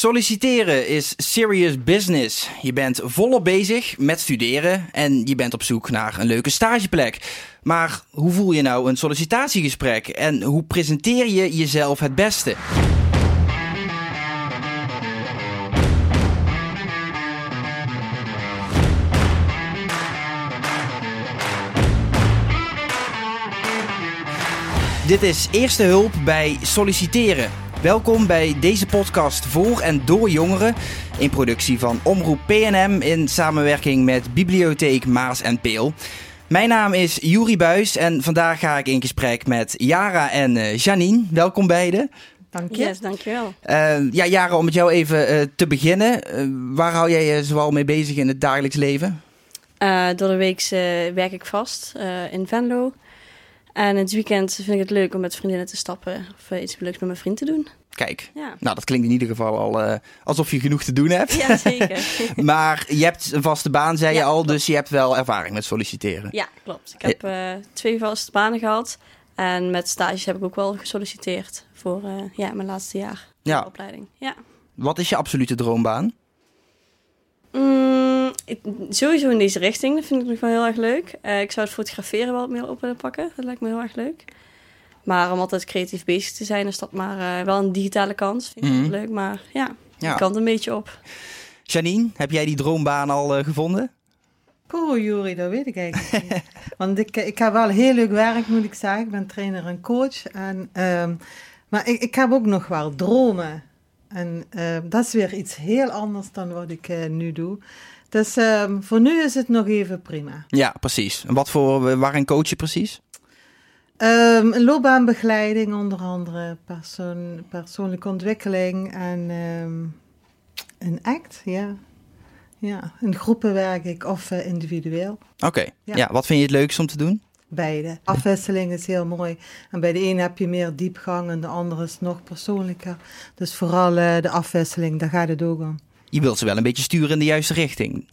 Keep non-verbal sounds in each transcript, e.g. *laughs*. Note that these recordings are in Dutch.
Solliciteren is serious business. Je bent volop bezig met studeren en je bent op zoek naar een leuke stageplek. Maar hoe voel je nou een sollicitatiegesprek en hoe presenteer je jezelf het beste? Dit is Eerste Hulp bij Solliciteren. Welkom bij deze podcast voor en door jongeren. In productie van Omroep PNM in samenwerking met Bibliotheek Maas en Peel. Mijn naam is Juri Buis en vandaag ga ik in gesprek met Jara en uh, Janine. Welkom beiden. Dank je. Yes, dankjewel. Uh, ja, Jara, om met jou even uh, te beginnen. waar hou jij je zoal mee bezig in het dagelijks leven? door de week werk ik vast in Venlo. En het weekend vind ik het leuk om met vriendinnen te stappen of iets leuks met mijn vriend te doen. Kijk, ja. nou dat klinkt in ieder geval al uh, alsof je genoeg te doen hebt. Ja, zeker. *laughs* maar je hebt een vaste baan, zei ja, je al, klopt. dus je hebt wel ervaring met solliciteren. Ja, klopt. Ik heb uh, twee vaste banen gehad. En met stages heb ik ook wel gesolliciteerd voor uh, ja, mijn laatste jaar ja. opleiding. Ja. Wat is je absolute droombaan? Mm, ik, sowieso in deze richting, dat vind ik nog wel heel erg leuk. Uh, ik zou het fotograferen wel meer op willen pakken. Dat lijkt me heel erg leuk. Maar om altijd creatief bezig te zijn, is dat maar uh, wel een digitale kans. Vind ik mm -hmm. leuk, maar ja, ja. kan een beetje op. Janine, heb jij die droombaan al uh, gevonden? Poeh, Juri, dat weet ik eigenlijk niet. *laughs* Want ik, ik heb wel heel leuk werk, moet ik zeggen. Ik ben trainer en coach. En, um, maar ik, ik heb ook nog wel dromen. En uh, dat is weer iets heel anders dan wat ik uh, nu doe. Dus uh, voor nu is het nog even prima. Ja, precies. En wat voor, waarin coach je precies? Um, loopbaanbegeleiding onder andere, persoon, persoonlijke ontwikkeling en um, een act, ja. Ja, in groepen werk ik of uh, individueel. Oké, okay. ja. ja. Wat vind je het leukst om te doen? Beide. Afwisseling is heel mooi. En bij de een heb je meer diepgang en de andere is nog persoonlijker. Dus vooral uh, de afwisseling, daar gaat het ook om. Je wilt ze wel een beetje sturen in de juiste richting.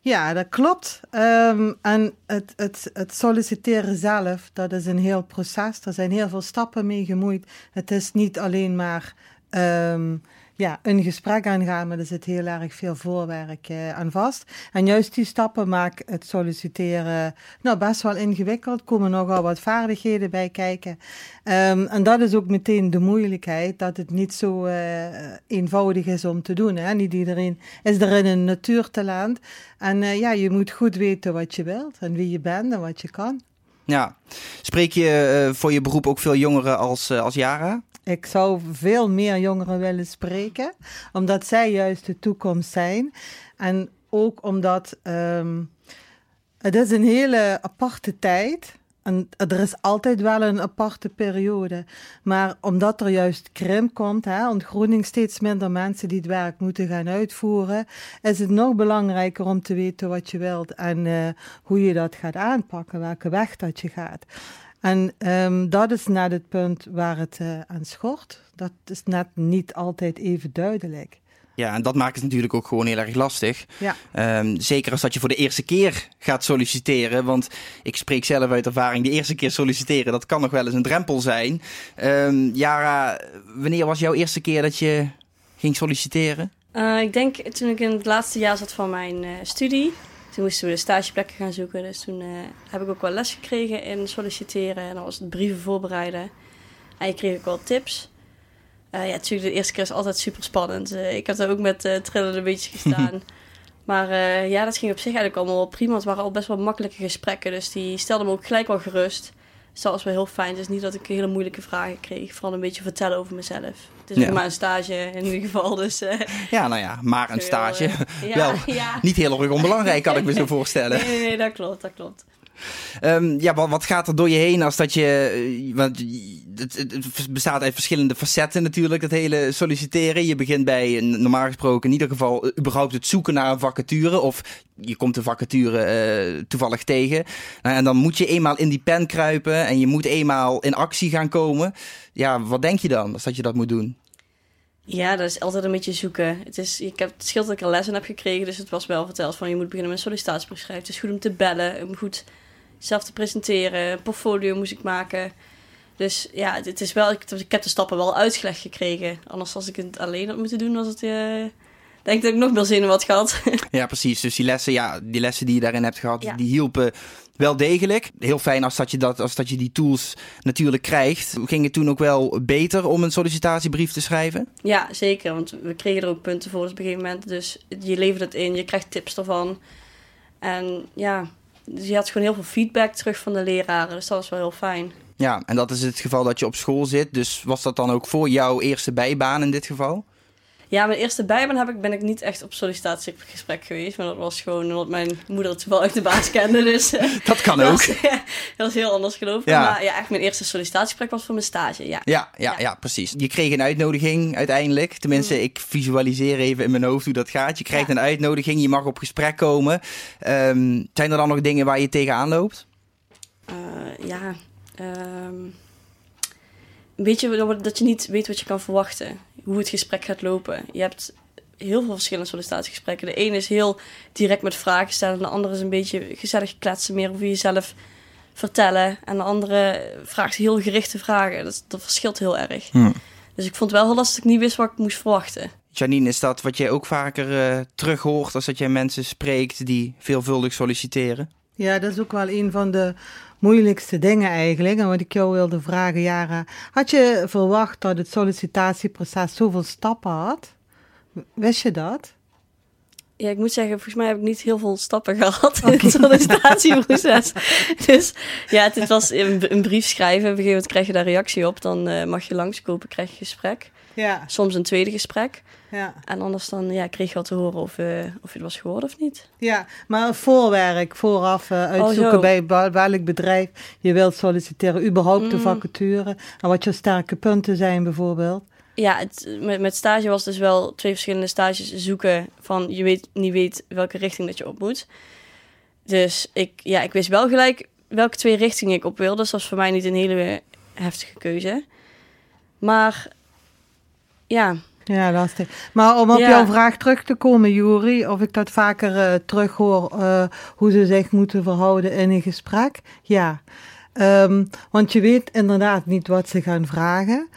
Ja, dat klopt. Um, en het, het, het solliciteren zelf, dat is een heel proces. Er zijn heel veel stappen mee gemoeid. Het is niet alleen maar um, ja, een gesprek aangaan, maar er zit heel erg veel voorwerk uh, aan vast. En juist die stappen maken het solliciteren nou, best wel ingewikkeld. Komen nogal wat vaardigheden bij kijken. Um, en dat is ook meteen de moeilijkheid, dat het niet zo uh, eenvoudig is om te doen. Hè? Niet iedereen is er in een natuurtalent. En uh, ja, je moet goed weten wat je wilt en wie je bent en wat je kan. Ja, spreek je voor je beroep ook veel jongeren als, als Jara? Ik zou veel meer jongeren willen spreken, omdat zij juist de toekomst zijn. En ook omdat um, het is een hele aparte tijd. En er is altijd wel een aparte periode. Maar omdat er juist krimp komt, hè, ontgroening steeds minder mensen die het werk moeten gaan uitvoeren, is het nog belangrijker om te weten wat je wilt en uh, hoe je dat gaat aanpakken, welke weg dat je gaat. En um, dat is net het punt waar het uh, aan schort. Dat is net niet altijd even duidelijk. Ja, en dat maakt het natuurlijk ook gewoon heel erg lastig. Ja. Um, zeker als dat je voor de eerste keer gaat solliciteren. Want ik spreek zelf uit ervaring, de eerste keer solliciteren, dat kan nog wel eens een drempel zijn. Um, Jara, wanneer was jouw eerste keer dat je ging solliciteren? Uh, ik denk toen ik in het laatste jaar zat van mijn uh, studie. Toen moesten we de stageplekken gaan zoeken. Dus toen uh, heb ik ook wel les gekregen in solliciteren. En dan was het brieven voorbereiden. En je kreeg ook wel tips. Uh, ja, natuurlijk, de eerste keer is altijd super spannend. Uh, ik heb daar ook met uh, trillende beetjes *laughs* gestaan. maar ja, dat ging op zich eigenlijk allemaal wel prima. Het waren al best wel makkelijke gesprekken. Dus die stelde me ook gelijk wel gerust. Dus dat was wel heel fijn. Het is niet dat ik hele moeilijke vragen kreeg. Vooral een beetje vertellen over mezelf. Het is ja. maar een stage in ieder geval. Dus, uh, ja, nou ja, maar een stage. Uh, ja, Wel, ja. niet heel erg onbelangrijk kan ik me zo *laughs* voorstellen. Nee, nee, nee, dat klopt, dat klopt. Um, ja, wat, gaat er door je heen als dat je. Want het, bestaat uit verschillende facetten natuurlijk, dat hele solliciteren. Je begint bij, normaal gesproken, in ieder geval, überhaupt het zoeken naar een vacature. Of je komt de vacature uh, toevallig tegen. Nou, en dan moet je eenmaal in die pen kruipen en je moet eenmaal in actie gaan komen. Ja, wat denk je dan als dat je dat moet doen? Ja, dat is altijd een beetje zoeken. Het, is, ik heb, het scheelt dat ik er lessen heb gekregen, dus het was wel verteld van je moet beginnen met sollicitatiebrief schrijven. Het is goed om te bellen, om goed zelf te presenteren. Een portfolio moest ik maken. Dus ja, het, is wel, ik, ik heb de stappen wel uitgelegd gekregen. Anders als ik het alleen had moeten doen, was het... eh denk dat ik nog meer zenuwen had gehad. *laughs* Ja, precies. Dus die lessen, ja, die lessen die je daarin hebt gehad, Ja. die hielpen wel degelijk. Heel fijn als dat, je dat, als dat je die tools natuurlijk krijgt. Ging het toen ook wel beter om een sollicitatiebrief te schrijven? ja, zeker. Want we kregen er ook punten voor op een gegeven moment. Dus je levert het in, je krijgt tips ervan. En ja, dus je had gewoon heel veel feedback terug van de leraren. Dus dat was wel heel fijn. Ja, en dat is het geval dat je op school zit. Dus was dat dan ook voor jouw eerste bijbaan in dit geval? Ja, mijn eerste bijbaan heb ik, ben ik niet echt op sollicitatiegesprek geweest. Maar dat was gewoon omdat mijn moeder het wel uit de baas kende. Dus *laughs* Dat kan *laughs* dat ook. was, *laughs* dat is heel anders gelopen. Ja. Maar ja, echt mijn eerste sollicitatiegesprek was voor mijn stage, ja. Ja, ja, ja, precies. Je kreeg een uitnodiging uiteindelijk. Tenminste, ik visualiseer even in mijn hoofd hoe dat gaat. Je krijgt een uitnodiging, je mag op gesprek komen. Ehm, zijn er dan nog dingen waar je tegenaan loopt? Eh, ja, ehm, een beetje dat je niet weet wat je kan verwachten. Hoe het gesprek gaat lopen. Je hebt heel veel verschillende sollicitatiegesprekken. De ene is heel direct met vragen stellen. En de andere is een beetje gezellig kletsen, meer over jezelf vertellen. En de andere vraagt heel gerichte vragen. Dat, dat verschilt heel erg. Hm. Dus ik vond het wel heel lastig dat ik niet wist wat ik moest verwachten. Janine, is dat wat jij ook vaker eh terug hoort als dat jij mensen spreekt die veelvuldig solliciteren? Ja, dat is ook wel een van de moeilijkste dingen eigenlijk. En wat ik jou wilde vragen, Jara. Had je verwacht dat het sollicitatieproces zoveel stappen had? Wist je dat? Ja, ik moet zeggen, volgens mij heb ik niet heel veel stappen *laughs* gehad in het sollicitatieproces. *laughs* dus ja, het, was een, een brief schrijven. Op een gegeven moment krijg je daar reactie op. Dan eh, mag je langskopen, krijg je gesprek. Ja, Soms een tweede gesprek. ja. En anders dan ja, kreeg je wel te horen of, eh, of je het was geworden of niet. Ja, maar voorwerk, vooraf eh, uitzoeken Oh, zo. bij welk bedrijf je wilt solliciteren, überhaupt de Mm. vacature en wat je sterke punten zijn bijvoorbeeld. Ja, het, met, met stage was dus wel twee verschillende stages zoeken van je weet niet weet welke richting dat je op moet. Dus ik, ja, ik wist wel gelijk welke twee richtingen ik op wilde. Dus dat was voor mij niet een hele heftige keuze. Maar ja, Ja, lastig. Maar om op Ja. jouw vraag terug te komen, Juri, of ik dat vaker eh terughoor, eh, hoe ze zich moeten verhouden in een gesprek. Ja, Ehm, want je weet inderdaad niet wat ze gaan vragen.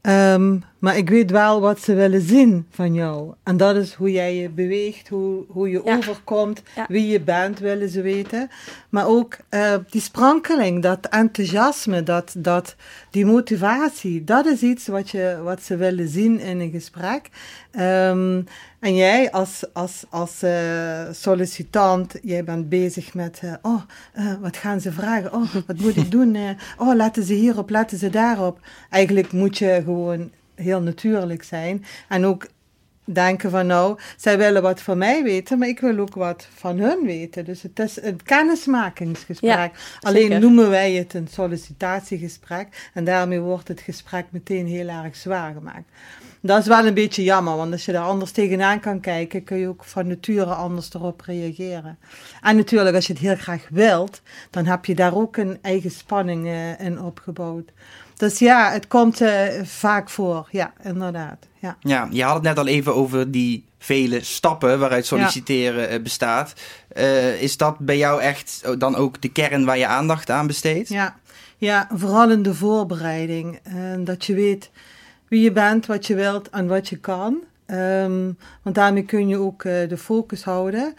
Ehm, maar ik weet wel wat ze willen zien van jou. En dat is hoe jij je beweegt, hoe, hoe je Ja. overkomt, Ja. wie je bent, willen ze weten. Maar ook eh, die sprankeling, dat enthousiasme, dat, dat, die motivatie, dat is iets wat, je, wat ze willen zien in een gesprek. Ehm, en jij als, als, als eh, sollicitant, jij bent bezig met, eh, oh, wat gaan ze vragen? Oh, wat moet ik *laughs* doen? Oh, laten ze hierop, laten ze daarop. Eigenlijk moet je gewoon heel natuurlijk zijn. En ook denken van, nou, zij willen wat van mij weten, maar ik wil ook wat van hun weten. Dus het is een kennismakingsgesprek. Ja, Alleen zeker. noemen wij het een sollicitatiegesprek. En daarmee wordt het gesprek meteen heel erg zwaar gemaakt. Dat is wel een beetje jammer, want als je daar anders tegenaan kan kijken, kun je ook van nature anders erop reageren. En natuurlijk, als je het heel graag wilt, dan heb je daar ook een eigen spanning eh, in opgebouwd. Dus ja, het komt eh, vaak voor. Ja, inderdaad. Ja. Ja, je had het net al even over die vele stappen waaruit solliciteren eh, bestaat. Eh, is dat bij jou echt dan ook de kern waar je aandacht aan besteedt? Ja, ja vooral in de voorbereiding. Dat je weet wie je bent, wat je wilt en wat je kan. Ehm, want daarmee kun je ook de focus houden.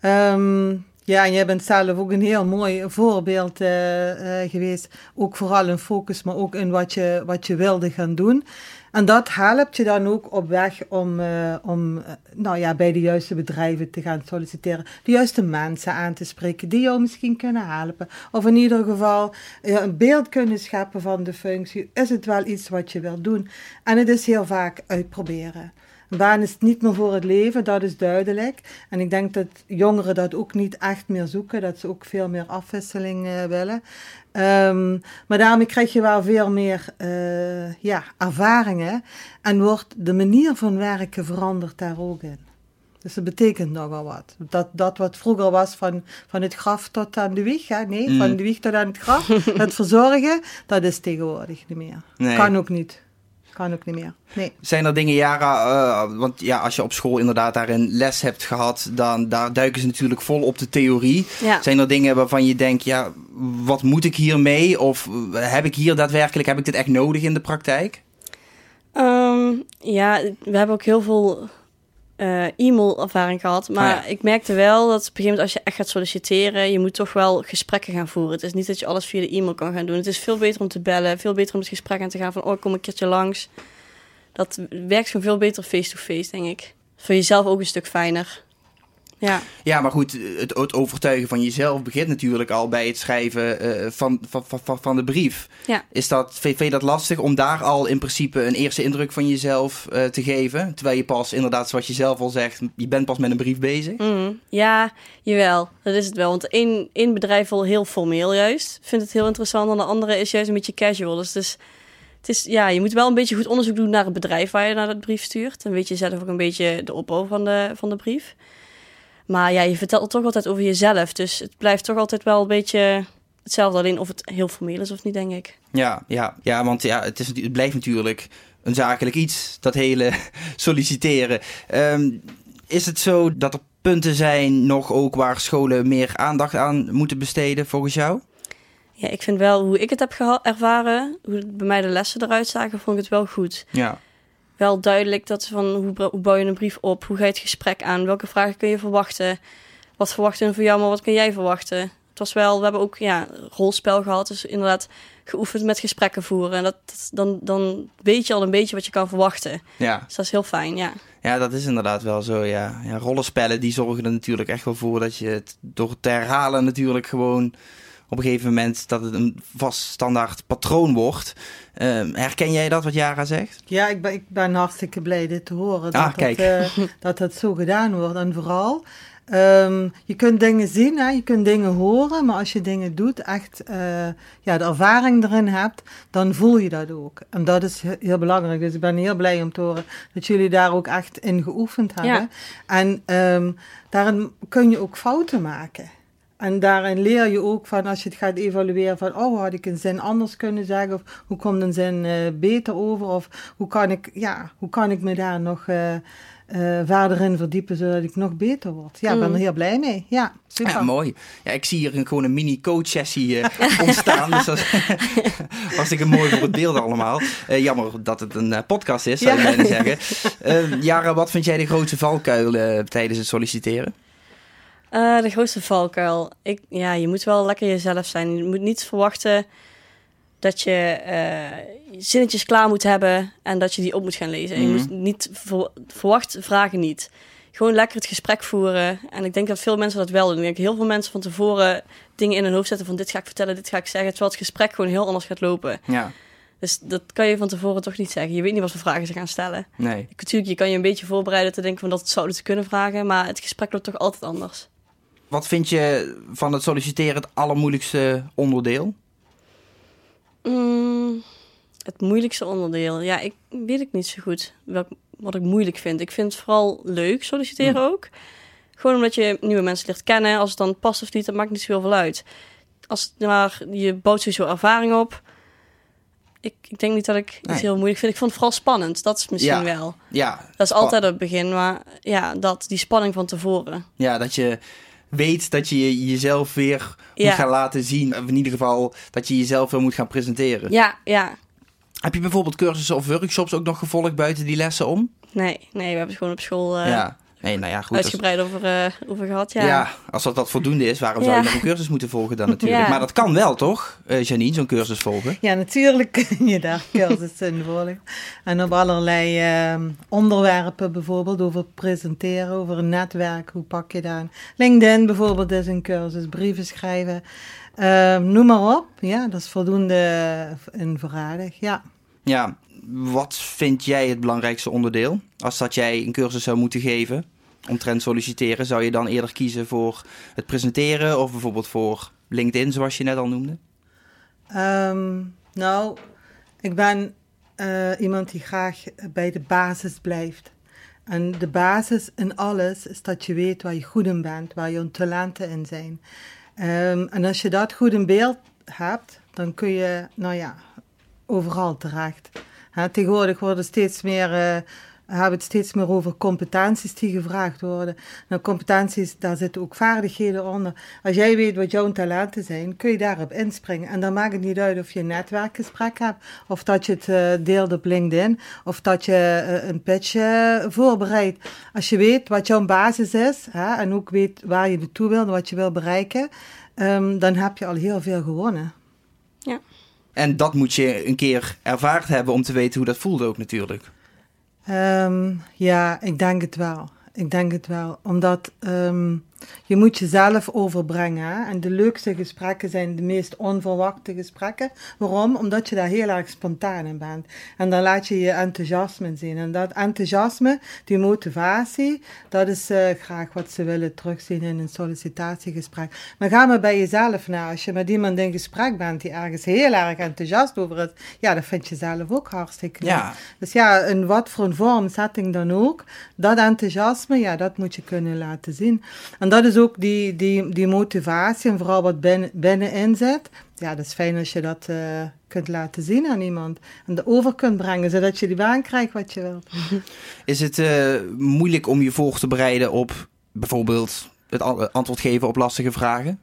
Ehm, ja, en jij bent zelf ook een heel mooi voorbeeld eh, eh, geweest. Ook vooral in focus, maar ook in wat je, wat je wilde gaan doen. En dat helpt je dan ook op weg om, eh, om nou ja, bij de juiste bedrijven te gaan solliciteren. De juiste mensen aan te spreken die jou misschien kunnen helpen. Of in ieder geval een beeld kunnen scheppen van de functie. Is het wel iets wat je wilt doen? En het is heel vaak uitproberen. Een baan is niet meer voor het leven, dat is duidelijk. En ik denk dat jongeren dat ook niet echt meer zoeken, dat ze ook veel meer afwisseling willen. Ehm, maar daarmee krijg je wel veel meer eh, ja, ervaringen en wordt de manier van werken veranderd daar ook in. Dus dat betekent nogal wat. Dat, dat wat vroeger was van, van het graf tot aan de wieg, hè? nee, Mm. van de wieg tot aan het graf, *laughs* het verzorgen, dat is tegenwoordig niet meer. Nee. Kan ook niet. Kan ook niet meer. Nee. Zijn er dingen, Jara, uh, want ja, als je op school inderdaad daarin les hebt gehad, dan daar duiken ze natuurlijk vol op de theorie. Ja. Zijn er dingen waarvan je denkt, ja, wat moet ik hiermee? Of heb ik hier daadwerkelijk, heb ik dit echt nodig in de praktijk? Um, ja, we hebben ook heel veel uh, e-mail-ervaring gehad. Maar Ah, ja. ik merkte wel dat op een gegeven moment als je echt gaat solliciteren, je moet toch wel gesprekken gaan voeren. Het is niet dat je alles via de e-mail kan gaan doen. Het is veel beter om te bellen, veel beter om het gesprek aan te gaan van, oh, ik kom een keertje langs. Dat werkt gewoon veel beter face-to-face, denk ik. Voor jezelf ook een stuk fijner. Ja. Ja, maar goed, het, het overtuigen van jezelf begint natuurlijk al bij het schrijven uh, van, van, van, van de brief. Ja. Is dat, vind je dat lastig om daar al in principe een eerste indruk van jezelf uh, te geven? Terwijl je pas, inderdaad, zoals je zelf al zegt, je bent pas met een brief bezig? Mm, ja, jawel. Dat is het wel. Want één, één bedrijf wil heel formeel juist. Vindt het heel interessant. En de andere is juist een beetje casual. Dus het is, het is, ja, je moet wel een beetje goed onderzoek doen naar het bedrijf waar je naar dat brief stuurt. Dan weet je zelf ook een beetje de opbouw van de, van de brief. Maar ja, je vertelt toch altijd over jezelf. Dus het blijft toch altijd wel een beetje hetzelfde. Alleen of het heel formeel is of niet, denk ik. Ja, ja, ja want ja, het, is, het blijft natuurlijk een zakelijk iets, dat hele *laughs* solliciteren. Um, is het zo dat er punten zijn nog ook waar scholen meer aandacht aan moeten besteden volgens jou? Ja, ik vind wel hoe ik het heb ervaren, hoe bij mij de lessen eruit zagen, vond ik het wel goed. Ja wel duidelijk dat van hoe, hoe bouw je een brief op, hoe ga je het gesprek aan, welke vragen kun je verwachten, wat verwachten hun van jou, maar wat kun jij verwachten. Het was wel, we hebben ook ja rolspel gehad, dus inderdaad geoefend met gesprekken voeren en dat, dat, dan, dan weet je al een beetje wat je kan verwachten. Ja. Dus dat is heel fijn, ja. Ja, dat is inderdaad wel zo, ja. ja. Rollenspellen die zorgen er natuurlijk echt wel voor dat je het door te herhalen natuurlijk gewoon op een gegeven moment dat het een vast standaard patroon wordt. Uh, herken jij dat wat Jara zegt? Ja, ik ben, ik ben hartstikke blij dit te horen. Ah, dat, kijk. Het, uh, *laughs* dat het zo gedaan wordt. En vooral, um, je kunt dingen zien, hè, je kunt dingen horen, maar als je dingen doet, echt uh, ja, de ervaring erin hebt, dan voel je dat ook. En dat is heel belangrijk. Dus ik ben heel blij om te horen dat jullie daar ook echt in geoefend hebben. Ja. En um, daarin kun je ook fouten maken. En daarin leer je ook van als je het gaat evalueren van oh had ik een zin anders kunnen zeggen of hoe komt een zin uh, beter over of hoe kan ik ja hoe kan ik me daar nog uh, uh, verder in verdiepen zodat ik nog beter word. Ja, ik Mm. ben er heel blij mee. Ja, super. Ja, mooi. Ja, ik zie hier een, gewoon een mini coach sessie *laughs* ontstaan. dus dat *laughs* is hartstikke mooi voor het beeld allemaal. Uh, jammer dat het een podcast is, zou je Ja. bijna zeggen. Jara, wat vind jij de grootste valkuil tijdens het solliciteren? Uh, de grootste valkuil. Ik, ja, je moet wel lekker jezelf zijn. Je moet niet verwachten dat je uh, zinnetjes klaar moet hebben en dat je die op moet gaan lezen. Mm. Je moet niet ver, verwacht vragen niet. Gewoon lekker het gesprek voeren. En ik denk dat veel mensen dat wel doen. Ik denk heel veel mensen van tevoren dingen in hun hoofd zetten van dit ga ik vertellen, dit ga ik zeggen. Terwijl het gesprek gewoon heel anders gaat lopen. Ja. Dus dat kan je van tevoren toch niet zeggen. Je weet niet wat voor vragen ze gaan stellen. Nee. Natuurlijk, je kan je een beetje voorbereiden te denken van dat het zouden ze kunnen vragen. Maar het gesprek loopt toch altijd anders. Wat vind je van het solliciteren het allermoeilijkste onderdeel? Mm, het moeilijkste onderdeel? Ja, ik weet het niet zo goed welk, wat ik moeilijk vind. Ik vind het vooral leuk solliciteren mm. ook. Gewoon omdat je nieuwe mensen leert kennen. Als het dan past of niet, dat maakt niet zo heel veel uit. Als, maar je bouwt sowieso ervaring op. Ik, ik denk niet dat ik Nee. het heel moeilijk vind. Ik vond het vooral spannend. Dat is misschien Ja. wel. Ja, Dat is altijd het begin. Maar ja, dat, die spanning van tevoren. ja, dat je weet dat je jezelf weer Ja. moet gaan laten zien. Of in ieder geval dat je jezelf weer moet gaan presenteren. Ja, ja. Heb je bijvoorbeeld cursussen of workshops ook nog gevolgd buiten die lessen om? Nee, nee, we hebben het gewoon op school eh, ja. Nee, nou ja, goed. als- uitgebreid over, eh, over gehad. Ja. ja. als dat, dat voldoende is, waarom zou je nog een cursus moeten volgen dan natuurlijk? *laughs* Ja. Maar dat kan wel, toch, eh, Janine, zo'n cursus volgen? Ja, natuurlijk kun je daar *laughs* cursussen in volgen. En op allerlei eh, onderwerpen, bijvoorbeeld over presenteren, over een netwerk, hoe pak je dat? LinkedIn bijvoorbeeld is een cursus, brieven schrijven, Eh, noem maar op. Ja, dat is voldoende in voorradig, ja. Ja, wat vind jij het belangrijkste onderdeel? Als dat jij een cursus zou moeten geven omtrent solliciteren, zou je dan eerder kiezen voor het presenteren of bijvoorbeeld voor LinkedIn, zoals je net al noemde? Ehm, nou, ik ben eh, iemand die graag bij de basis blijft. En de basis in alles is dat je weet waar je goed in bent, waar je talenten in zijn. Ehm, en als je dat goed in beeld hebt, dan kun je, nou ja, overal terecht. Tegenwoordig worden steeds meer, uh, hebben het steeds meer over competenties die gevraagd worden. Nou, competenties, daar zitten ook vaardigheden onder. Als jij weet wat jouw talenten zijn, kun je daarop inspringen. En dan maakt het niet uit of je een netwerkgesprek hebt, of dat je het uh, deelt op LinkedIn, of dat je uh, een pitch voorbereidt. Als je weet wat jouw basis is, en ook weet waar je naartoe wil, wat je wil bereiken, um, dan heb je al heel veel gewonnen. Ja. En dat moet je een keer ervaard hebben om te weten hoe dat voelde ook natuurlijk. Um, ja, ik denk het wel. Ik denk het wel. Omdat um, je moet jezelf overbrengen. Hè? En de leukste gesprekken zijn de meest onverwachte gesprekken. Waarom? Omdat je daar heel erg spontaan in bent. En dan laat je je enthousiasme zien. En dat enthousiasme, die motivatie, dat is uh, graag wat ze willen terugzien in een sollicitatiegesprek. Maar ga maar bij jezelf na. Als je met iemand in gesprek bent die ergens heel erg enthousiast over is, ja, dat vind je zelf ook hartstikke leuk. Ja. Dus ja, in wat voor een vorm, setting dan ook, dat enthousiasme, ja, dat moet je kunnen laten zien. En dat is ook die, die, die motivatie en vooral wat binnen, binnenin zit. Ja, dat is fijn als je dat uh, kunt laten zien aan iemand. En de over kunt brengen, zodat je die baan krijgt wat je wilt. *laughs* Is het uh, moeilijk om je voor te bereiden op bijvoorbeeld het antwoord geven op lastige vragen?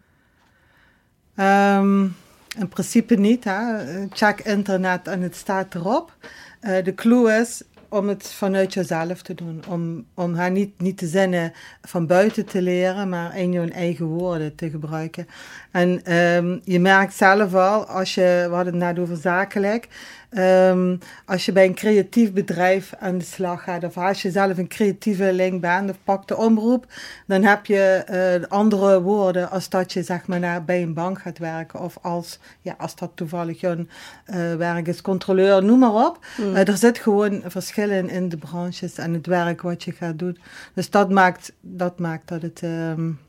Um, in principe niet. Hè. Check internet en het staat erop. Uh, de clue is, om het vanuit jezelf te doen. Om, om haar niet, niet te zinnen van buiten te leren, maar in je eigen woorden te gebruiken. En um, je merkt zelf al, als je, we hadden het net over zakelijk, um, als je bij een creatief bedrijf aan de slag gaat, of als je zelf een creatieve link bent, of pak de omroep, dan heb je uh, andere woorden als dat je zeg maar naar, bij een bank gaat werken, of als, ja, als dat toevallig een uh, werk is, controleur, noem maar op. Mm. Uh, er zit gewoon verschillen in de branches en het werk wat je gaat doen. Dus dat maakt dat, maakt dat het um,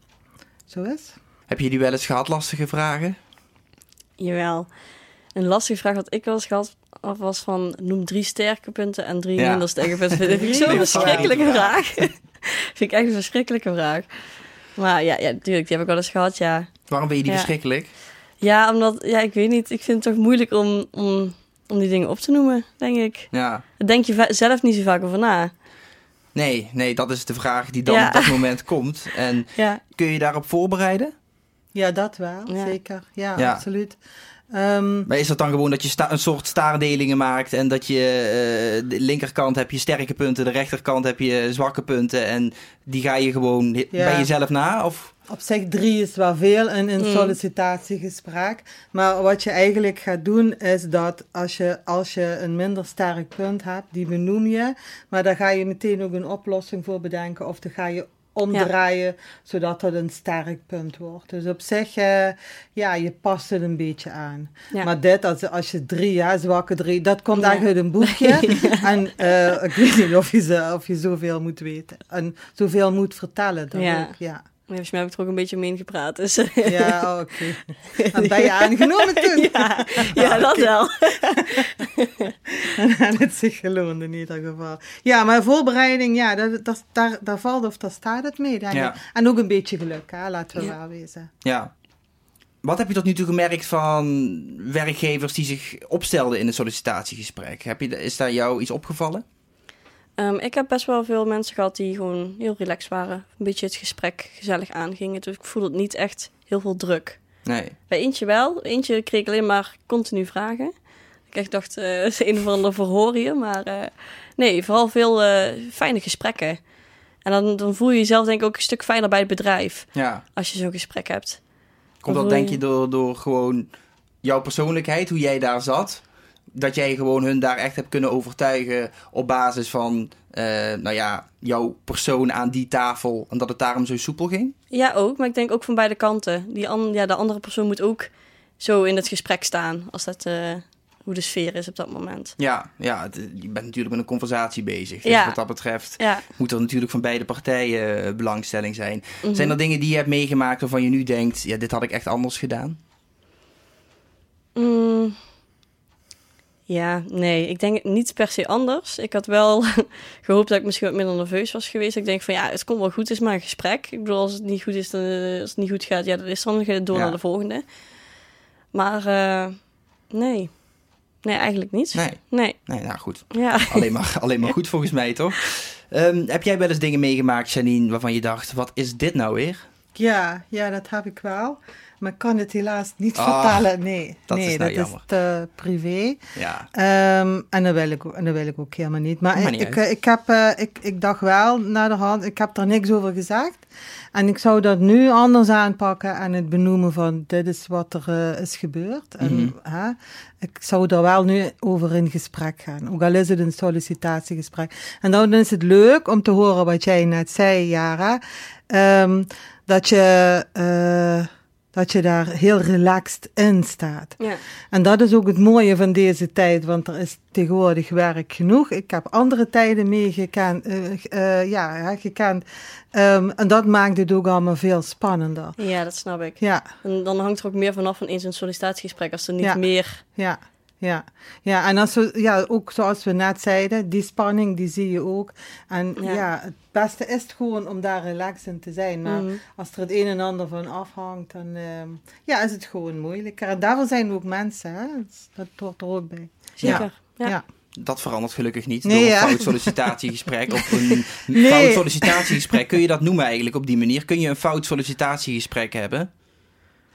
zo is. Heb je die wel eens gehad, lastige vragen? Jawel. Een lastige vraag wat ik wel eens gehad was van noem drie sterke punten en drie ja. minder sterke punten. Dat vind ik *laughs* zo'n verschrikkelijke vraag. *laughs* vind ik echt een verschrikkelijke vraag. Maar ja, ja, natuurlijk, die heb ik wel eens gehad, ja. Waarom ben je die ja. verschrikkelijk? Ja, omdat, ja, ik weet niet. Ik vind het toch moeilijk om, om, om die dingen op te noemen, denk ik. Ja. Daar denk je zelf niet zo vaak over na. Nee, nee, dat is de vraag die dan ja. op dat moment komt. En ja. kun je daarop voorbereiden? Ja, dat wel, ja. zeker. Ja, ja, absoluut. Um, maar is dat dan gewoon dat je sta een soort staardelingen maakt en dat je uh, de linkerkant heb je sterke punten, de rechterkant heb je zwakke punten en die ga je gewoon ja. bij jezelf na? Of? Op zich drie is wel veel in een mm. sollicitatiegesprek. Maar wat je eigenlijk gaat doen is dat als je, als je een minder sterk punt hebt, die benoem je. Maar daar ga je meteen ook een oplossing voor bedenken. Of dan ga je omdraaien, ja. zodat dat een sterk punt wordt. Dus op zich, uh, ja, je past het een beetje aan. Ja. Maar dit, als, als je drie, ja, zwakke drie, dat komt ja. eigenlijk uit een boekje. *laughs* en uh, ik weet niet of je, of je zoveel moet weten. En zoveel moet vertellen. Dan. Ook, ja. Ja, volgens mij heb ik er ook een beetje mee gepraat. Dus. Ja, *laughs* oké. Okay. En ben je aangenomen toen? Ja, ja dat wel. en dan het zich geloond in ieder geval. Ja, maar voorbereiding, ja, dat, dat, daar, daar valt of daar staat het mee, denk ja. ik. En ook een beetje geluk, hè, laten we ja. wel wezen. Ja. Wat heb je tot nu toe gemerkt van werkgevers die zich opstelden in een sollicitatiegesprek? Heb je, is daar jou iets opgevallen? Um, ik heb best wel veel mensen gehad die gewoon heel relaxed waren. Een beetje het gesprek gezellig aangingen. Dus ik voelde het niet echt heel veel druk. Nee. Bij eentje wel. Eentje kreeg ik alleen maar continu vragen. Ik echt dacht, uh, is een of ander verhoor hier. Maar uh, nee, vooral veel uh, fijne gesprekken. En dan, dan voel je jezelf denk ik ook een stuk fijner bij het bedrijf. Ja. Als je zo'n gesprek hebt. Komt dat denk je door, door gewoon jouw persoonlijkheid, hoe jij daar zat? Dat jij gewoon hun daar echt hebt kunnen overtuigen op basis van, uh, nou ja, jouw persoon aan die tafel en dat het daarom zo soepel ging? Ja, ook. Maar ik denk ook van beide kanten. Die an ja, de andere persoon moet ook zo in het gesprek staan als dat, uh, hoe de sfeer is op dat moment. Ja, ja het, je bent natuurlijk met een conversatie bezig. Dus ja. wat dat betreft ja. moet er natuurlijk van beide partijen uh, belangstelling zijn. Mm -hmm. Zijn er dingen die je hebt meegemaakt waarvan je nu denkt, ja, dit had ik echt anders gedaan? Mm. Ja, nee, ik denk niet per se anders. Ik had wel *laughs* gehoopt dat ik misschien wat minder nerveus was geweest. Ik denk van ja, het komt wel goed, het is maar een gesprek. Ik bedoel, als het niet goed is, dan, als het niet goed gaat, ja, dat is dan door ja. naar de volgende. Maar uh, nee. Nee, eigenlijk niet. Nee. Nee. Nee, nou goed. Ja. Alleen maar, *laughs* alleen maar goed volgens mij, toch? Ehm, heb jij wel eens dingen meegemaakt, Janine, waarvan je dacht, wat is dit nou weer? Ja, ja, dat heb ik wel. Maar ik kan het helaas niet Ah, vertellen. Nee, dat nee, is nou dat is te privé. Ja. Ehm, en, dat wil ik, ook- en dat wil ik ook helemaal niet. Maar ik, niet ik, heb, eh, ik, ik dacht wel naar de hand, ik heb er niks over gezegd. En ik zou dat nu anders aanpakken en het benoemen van dit is wat er eh, is gebeurd. En, Mhm. hè, ik zou er wel nu over in gesprek gaan. Ook al is het een sollicitatiegesprek. En dan is het leuk om te horen wat jij net zei, Jara. Ehm, dat, je, eh, dat je daar heel relaxed in staat. ja. En dat is ook het mooie van deze tijd, want er is tegenwoordig werk genoeg. Ik heb andere tijden meegekend, eh, eh, ja, gekend. Ehm, en dat maakt het ook allemaal veel spannender. ja, dat snap ik. Ja, En dan hangt er ook meer vanaf van eens een sollicitatiegesprek. Als er niet Ja. meer... ja, ja. Ja, en als we, ja, ook zoals we net zeiden, die spanning die zie je ook. En ja, Ja. het beste is het gewoon om daar relaxed in te zijn. Maar Mhm. als er het een en ander van afhangt, dan ehm, ja, is het gewoon moeilijker. En daarvoor zijn we ook mensen, hè? Dat- hoort er ook bij. Zeker. Ja. ja. Dat verandert gelukkig niet Nee, door een ja. fout sollicitatiegesprek of een *laughs* Nee. fout sollicitatiegesprek. Kun je dat noemen eigenlijk op die manier? Kun je een fout sollicitatiegesprek hebben?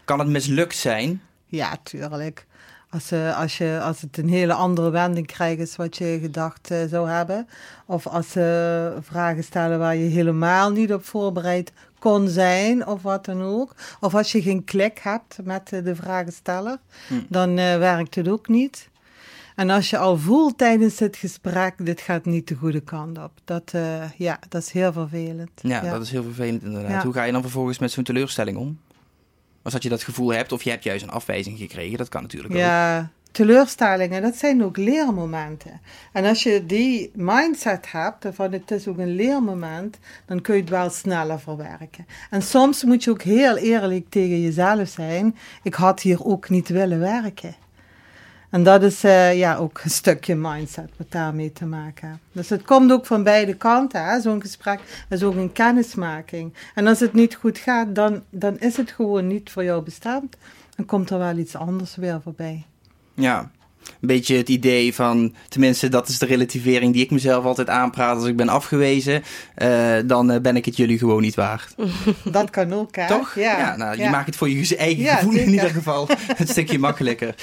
Kan het mislukt zijn? Ja, tuurlijk. Als, als, je, als het een hele andere wending krijgt is wat je gedacht eh, zou hebben. Of als ze vragen stellen waar je helemaal niet op voorbereid kon zijn of wat dan ook. Of als je geen klik hebt met eh, de vragensteller, Hm. dan eh, werkt het ook niet. En als je al voelt tijdens het gesprek, dit gaat niet de goede kant op. Dat, ja, dat is heel vervelend. Ja, dat is heel vervelend inderdaad. Ja. Hoe ga je dan vervolgens met zo'n teleurstelling om? Als dat je dat gevoel hebt, of je hebt juist een afwijzing gekregen, dat kan natuurlijk ook. Ja, teleurstellingen, dat zijn ook leermomenten. En als je die mindset hebt, van het is ook een leermoment, dan kun je het wel sneller verwerken. En soms moet je ook heel eerlijk tegen jezelf zijn, ik had hier ook niet willen werken. En dat is eh, ja, ook een stukje mindset wat daarmee te maken heeft. Dus het komt ook van beide kanten. Zo'n gesprek is ook een kennismaking. En als het niet goed gaat, dan, dan is het gewoon niet voor jou bestemd. Dan komt er wel iets anders weer voorbij. Ja. Een beetje het idee van, tenminste dat is de relativering die ik mezelf altijd aanpraat als ik ben afgewezen, eh, dan eh, ben ik het jullie gewoon niet waard. *laughs* Dat kan ook, hè? Toch? Ja, nou, je ja. maakt het voor je eigen Ja, gevoel in ieder geval *laughs* een stukje makkelijker.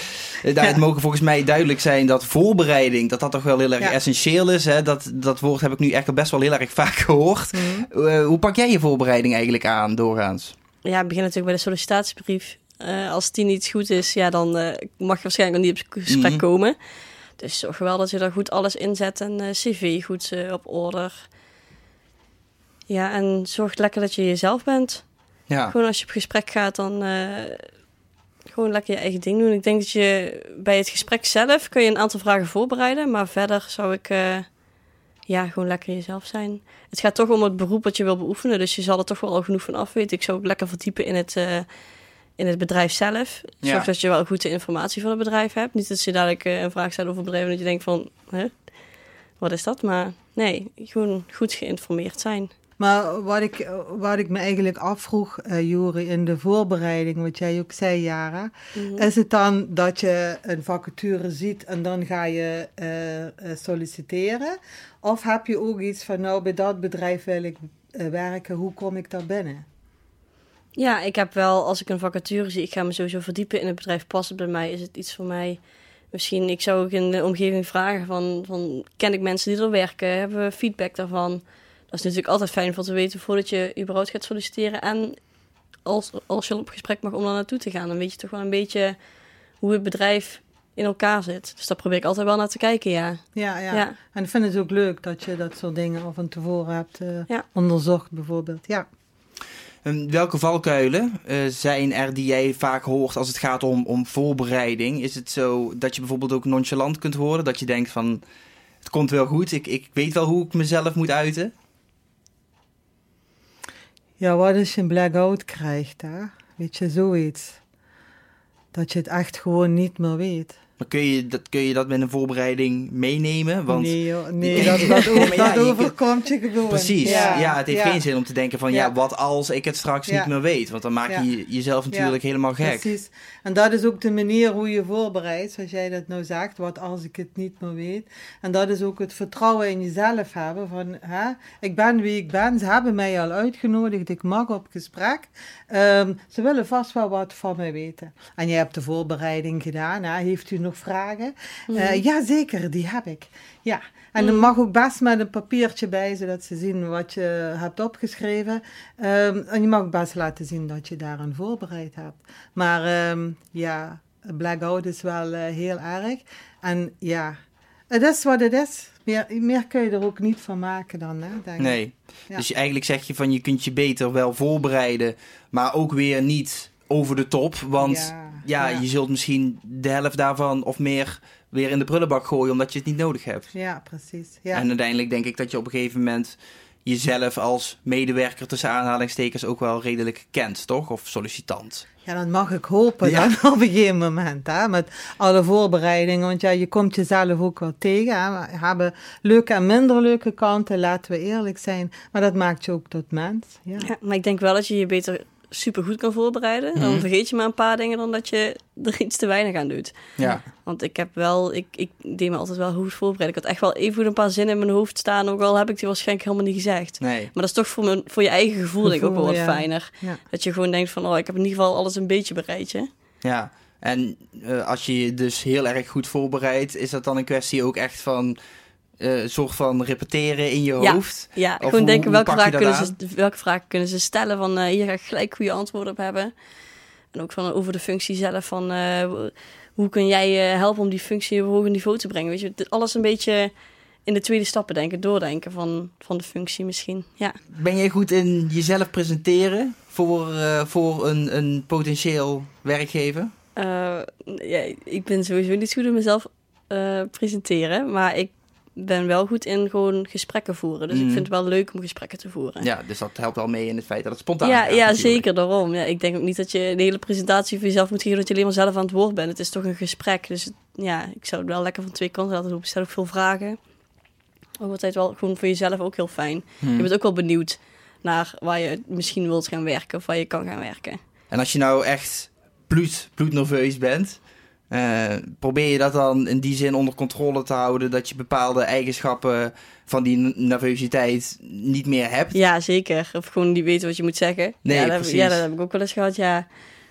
Eh, daar, Ja. Het mogen volgens mij duidelijk zijn dat voorbereiding, dat dat toch wel heel erg Ja. essentieel is. Hè? Dat, dat woord heb ik nu echt al best wel heel erg vaak gehoord. Mhm. Hoe pak jij je voorbereiding eigenlijk aan doorgaans? Ja, het begint natuurlijk bij de sollicitatiebrief. Eh, als die niet goed is, ja, dan eh, mag je waarschijnlijk nog niet op gesprek Mhm. komen. Dus zorg wel dat je daar goed alles inzet en eh, cv goed op orde. Ja, en zorg lekker dat je jezelf bent. Ja, Gewoon als je op gesprek gaat, dan gewoon lekker je eigen ding doen. Ik denk dat je bij het gesprek zelf kun je een aantal vragen voorbereiden. Maar verder zou ik ja, gewoon lekker jezelf zijn. Het gaat toch om het beroep wat je wil beoefenen. Dus je zal er toch wel al genoeg van af weten. Ik zou ook lekker verdiepen in het, in het bedrijf zelf. Zorg Ja. dat je wel goed de informatie van het bedrijf hebt. Niet dat je dadelijk eh, een vraag stelt over het bedrijf en dat je denkt van... Hè? Wat is dat? Maar nee, gewoon goed geïnformeerd zijn. Maar wat ik, wat ik me eigenlijk afvroeg, eh Jori, in de voorbereiding, wat jij ook zei, Jara, Mhm. is het dan dat je een vacature ziet en dan ga je eh, eh, solliciteren? Of heb je ook iets van, nou, bij dat bedrijf wil ik eh, werken, hoe kom ik daar binnen? Ja, ik heb wel, als ik een vacature zie, ik ga me sowieso verdiepen in het bedrijf. Past het bij mij? Is het iets voor mij? Misschien, ik zou ook in de omgeving vragen van, van ken ik mensen die er werken? Hebben we feedback daarvan? Dat is natuurlijk altijd fijn voor te weten voordat je überhaupt gaat solliciteren. En als, als je op gesprek mag om daar naartoe te gaan, dan weet je toch wel een beetje hoe het bedrijf in elkaar zit. Dus daar probeer ik altijd wel naar te kijken, ja. Ja, ja. Ja. En ik vind het ook leuk dat je dat soort dingen al van tevoren hebt eh, Ja. onderzocht, bijvoorbeeld. Ja. En welke valkuilen eh, zijn er die jij vaak hoort als het gaat om, om voorbereiding? Is het zo dat je bijvoorbeeld ook nonchalant kunt worden? Dat je denkt van, het komt wel goed, ik, ik weet wel hoe ik mezelf moet uiten? Ja, wat als je een blackout krijgt, hè? Weet je, zoiets. Dat je het echt gewoon niet meer weet. Maar kun je dat, kun je dat met een voorbereiding meenemen? Want nee, joh, nee dat, dat, *laughs* over, ja, dat je- overkomt je gewoon. Precies, ja, het heeft ja. geen zin om te denken van ja. Ja. wat als ik het straks Ja. niet meer weet? Want dan maak je Ja. jezelf natuurlijk helemaal gek. Precies. En dat is ook de manier hoe je voorbereidt, zoals jij dat nou zegt. Wat als ik het niet meer weet. En dat is ook het vertrouwen in jezelf hebben. Van, hè, ik ben wie ik ben. Ze hebben mij al uitgenodigd. Ik mag op gesprek. Ehm, ze willen vast wel wat van mij weten. En jij hebt de voorbereiding gedaan. Hè? Heeft u nog vragen? Eh, ja, zeker. Die heb ik. Ja. En er mag ook best met een papiertje bij, zodat ze zien wat je hebt opgeschreven. Ehm, en je mag ook best laten zien dat je daaraan voorbereid hebt. Maar ehm, ja, blackout is wel eh, heel erg. En ja, het is wat het is. Meer, meer kun je er ook niet van maken dan, hè, denk. Nee. Ja. Dus je, eigenlijk zeg je van je kunt je beter wel voorbereiden, maar ook weer niet over de top. Want ja, Ja, ja. je zult misschien de helft daarvan of meer weer in de prullenbak gooien omdat je het niet nodig hebt. Ja, precies. Ja. En uiteindelijk denk ik dat je op een gegeven moment jezelf als medewerker tussen aanhalingstekens ook wel redelijk kent, toch? Of sollicitant. Ja, dat mag ik hopen Ja. dan *laughs* op een gegeven moment, hè, met alle voorbereidingen. Want ja, je komt jezelf ook wel tegen. Hè. We hebben leuke en minder leuke kanten, laten we eerlijk zijn. Maar dat maakt je ook tot mens. Ja. Ja, maar ik denk wel dat je je beter super goed kan voorbereiden. Dan Mhm. vergeet je maar een paar dingen dan dat je er iets te weinig aan doet. Ja. Want ik heb wel, ik, ik deed me altijd wel goed voorbereid. Ik had echt wel even goed een paar zinnen in mijn hoofd staan, ook al heb ik die waarschijnlijk helemaal niet gezegd. Nee. Maar dat is toch voor, mijn, voor je eigen gevoel, denk ik ook wel wat ja. fijner. Ja. Dat je gewoon denkt van, oh, ik heb in ieder geval alles een beetje bereid. hè. Ja. En eh, als je je dus heel erg goed voorbereidt, is dat dan een kwestie ook echt van een soort van repeteren in je Ja. hoofd? Ja, Of gewoon hoe- denken welke vragen, kunnen ze, welke vragen kunnen ze stellen. Van eh, hier ga ik gelijk goede antwoorden op hebben. En ook van over de functie zelf. Van eh, hoe kun jij helpen om die functie op een hoger niveau te brengen? Weet je, alles een beetje in de tweede stappen denken, doordenken van, van de functie misschien. Ja. Ben jij goed in jezelf presenteren voor, voor een, een potentieel werkgever? Ja, ik ben sowieso niet goed in mezelf presenteren, maar ik ben wel goed in gewoon gesprekken voeren. Dus ik vind het wel leuk om gesprekken te voeren. Ja, dus dat helpt wel mee in het feit dat het spontaan Ja, gaat ja natuurlijk. zeker daarom. Ja, ik denk ook niet dat je de hele presentatie voor jezelf moet geven dat je alleen maar zelf aan het woord bent. Het is toch een gesprek. Dus ja, ik zou het wel lekker van twee kanten laten lopen. Stel ook veel vragen. Ook altijd wel gewoon voor jezelf ook heel fijn. Hmm. Je bent ook wel benieuwd naar waar je misschien wilt gaan werken of waar je kan gaan werken. En als je nou echt bloed, bloednerveus bent, eh, probeer je dat dan in die zin onder controle te houden dat je bepaalde eigenschappen van die nervositeit niet meer hebt? Ja, zeker. Of gewoon niet weten wat je moet zeggen. Nee, ja, dat heb, ja, dat heb ik ook wel eens gehad, ja.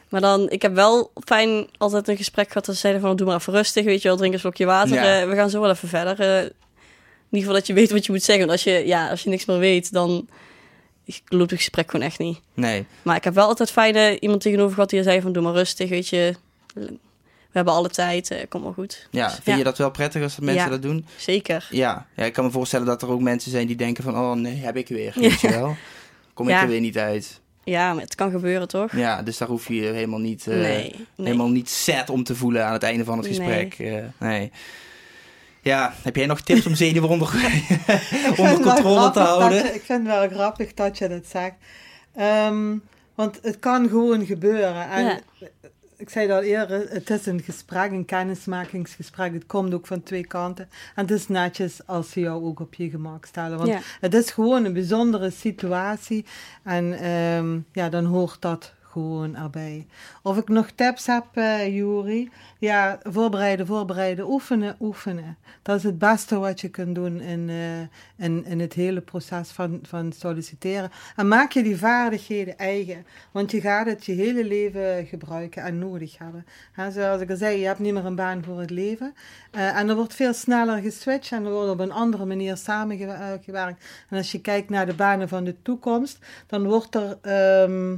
Maar dan, ik heb wel fijn altijd een gesprek gehad dat ze zeiden van, doe maar even rustig, weet je wel, drink een slokje water. Ja. eh, we gaan zo wel even verder. Eh, in ieder geval dat je weet wat je moet zeggen. Want als je, ja, als je niks meer weet, dan loopt het gesprek gewoon echt niet. Nee. Maar ik heb wel altijd fijne iemand tegenover gehad die zei van, doe maar rustig, weet je. We hebben alle tijd, eh komt wel goed. Ja, Dus, vind ja, je dat wel prettig als mensen Ja. dat doen? Zeker. Ja. ja, ik kan me voorstellen dat er ook mensen zijn die denken van, oh nee, heb ik weer, Ja. weet je wel. Kom ik er weer niet uit. Ja, maar het kan gebeuren, toch? Ja, dus daar hoef je je helemaal niet, eh, nee, nee. helemaal niet set om te voelen aan het einde van het gesprek. Nee. nee. Ja, heb jij nog tips om *laughs* zenuwen onder, *laughs* onder controle te houden? je- ik vind het wel grappig dat je dat zegt. Ehm, want het kan gewoon gebeuren. En Ja. Ik zei dat eerder, het is een gesprek, een kennismakingsgesprek. Het komt ook van twee kanten. En het is netjes als ze jou ook op je gemak stellen. Want Ja. het is gewoon een bijzondere situatie. En ehm, ja, dan hoort dat gewoon erbij. Of ik nog tips heb, eh Juri? Ja, voorbereiden, voorbereiden, oefenen, oefenen. Dat is het beste wat je kunt doen in, eh, in, in het hele proces van, van solliciteren. En maak je die vaardigheden eigen. Want je gaat het je hele leven gebruiken en nodig hebben. Zoals ik al zei, je hebt niet meer een baan voor het leven. Eh, en er wordt veel sneller geswitcht en er wordt op een andere manier samengewerkt. En als je kijkt naar de banen van de toekomst, dan wordt er... ehm,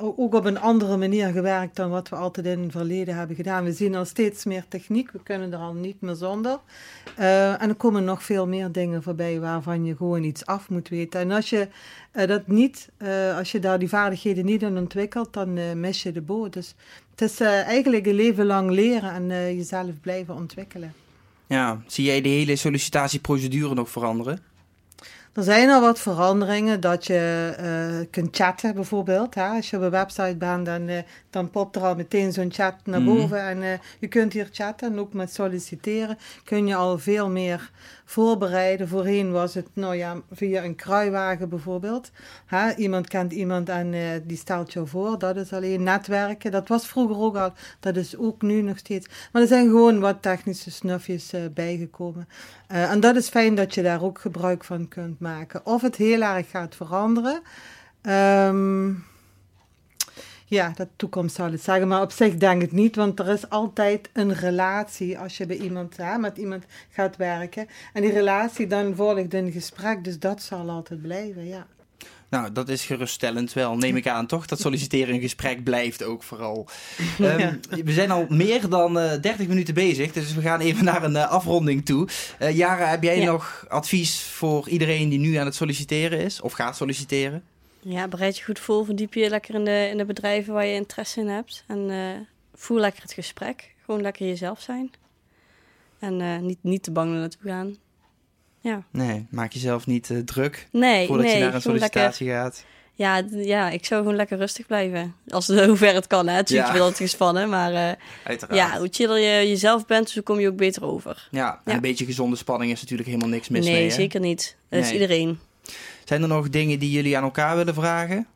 ook op een andere manier gewerkt dan wat we altijd in het verleden hebben gedaan. We zien al steeds meer techniek, we kunnen er al niet meer zonder. Eh, en er komen nog veel meer dingen voorbij waarvan je gewoon iets af moet weten. En als je eh, dat niet, eh, als je daar die vaardigheden niet in ontwikkelt, dan mis je de boot. Dus het is eigenlijk een leven lang leren en jezelf blijven ontwikkelen. Ja, zie jij de hele sollicitatieprocedure nog veranderen? Er zijn al wat veranderingen dat je uh, kunt chatten bijvoorbeeld. Hè? Als je op een website bent, dan, uh, dan popt er al meteen zo'n chat naar Mhm. boven. En uh, je kunt hier chatten en ook met solliciteren kun je al veel meer voorbereiden. Voorheen was het nou ja, via een kruiwagen bijvoorbeeld. Hè? Iemand kent iemand en die stelt jou voor. Dat is alleen netwerken. Dat was vroeger ook al. Dat is ook nu nog steeds. Maar er zijn gewoon wat technische snufjes bijgekomen. En dat is fijn dat je daar ook gebruik van kunt maken. Of het heel erg gaat veranderen. Um, ja, de toekomst zal het zeggen. Maar op zich denk ik niet, want er is altijd een relatie als je bij iemand, hè, met iemand gaat werken. En die relatie dan volgt een gesprek, dus dat zal altijd blijven, ja. Nou, dat is geruststellend wel, neem ik aan, toch? Dat solliciteren een gesprek blijft ook vooral. Um, *laughs* ja. We zijn al meer dan uh, 30 minuten bezig, dus we gaan even naar een uh, afronding toe. Uh, Jara, heb jij ja. nog advies voor iedereen die nu aan het solliciteren is of gaat solliciteren? Ja, bereid je goed voor, verdiep je lekker in de, in de bedrijven waar je interesse in hebt. En uh, voer lekker het gesprek. Gewoon lekker jezelf zijn. En uh, niet, niet te bang naartoe gaan. Ja. Nee, maak jezelf niet uh, druk nee, voordat nee, je naar een sollicitatie lekker, gaat. Ja, ja, ik zou gewoon lekker rustig blijven. Als *laughs* hoe ver het kan, hè. Natuurlijk ja. ben altijd gespannen, maar uh, Uiteraard. ja, hoe chiller je jezelf bent, zo kom je ook beter over. Ja, en Ja. een beetje gezonde spanning is natuurlijk helemaal niks mis nee, mee. hè? zeker niet. Dat is Nee. iedereen. Zijn er nog dingen die jullie aan elkaar willen vragen?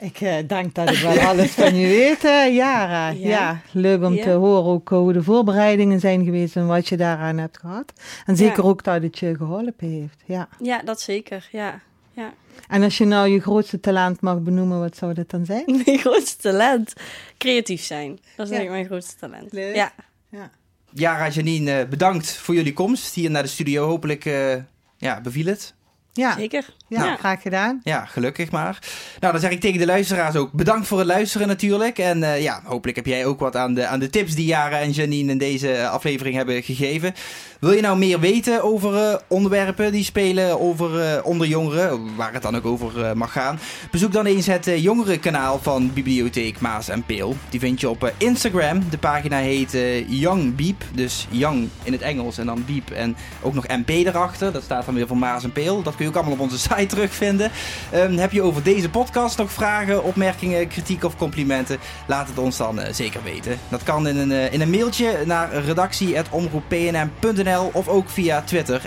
Ik uh, denk dat ik wel *laughs* alles van je weet, uh, Jara. Ja. Ja. leuk om Ja. te horen ook hoe de voorbereidingen zijn geweest en wat je daaraan hebt gehad. En zeker Ja. ook dat het je geholpen heeft. Ja. Ja, dat zeker. Ja. ja. En als je nou je grootste talent mag benoemen, wat zou dat dan zijn? *laughs* Mijn grootste talent. Creatief zijn. Dat is Ja. denk ik mijn grootste talent. Leuk. Ja. Ja. Jara, Janine, eh, bedankt voor jullie komst hier naar de studio. Hopelijk eh, ja, beviel het. Ja, Zeker. Ja, Ja. graag gedaan. Ja, gelukkig maar. Nou, dan zeg ik tegen de luisteraars ook bedankt voor het luisteren natuurlijk. En eh, ja, hopelijk heb jij ook wat aan de, aan de tips die Jara en Janine in deze aflevering hebben gegeven. Wil je nou meer weten over eh, onderwerpen die spelen over, eh, onder jongeren, waar het dan ook over mag gaan? Bezoek dan eens het jongerenkanaal van Bibliotheek Maas en Peel. Die vind je op Instagram. De pagina heet Young Beep, dus Young in het Engels en dan Beep en ook nog MP erachter. Dat staat dan weer voor Maas en Peel. Dat kun je ook allemaal op onze *laughs* site terugvinden. Ehm, heb je over deze podcast nog vragen, opmerkingen, kritiek of complimenten? Laat het ons dan eh, zeker weten. Dat kan in een, eh, in een mailtje naar redactie.omroeppnm.nl of ook via Twitter,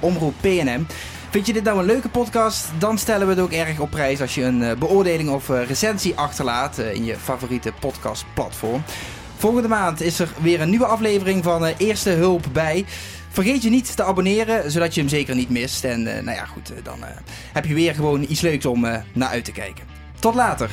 omroeppnm. Vind je dit nou een leuke podcast? Dan stellen we het ook erg op prijs als je een eh, beoordeling of recensie achterlaat in je favoriete podcastplatform. Volgende maand is er weer een nieuwe aflevering van Eerste Hulp bij. Vergeet je niet te abonneren, zodat je hem zeker niet mist. En eh, nou ja, goed, eh, dan eh, heb je weer gewoon iets leuks om naar uit te kijken. Tot later!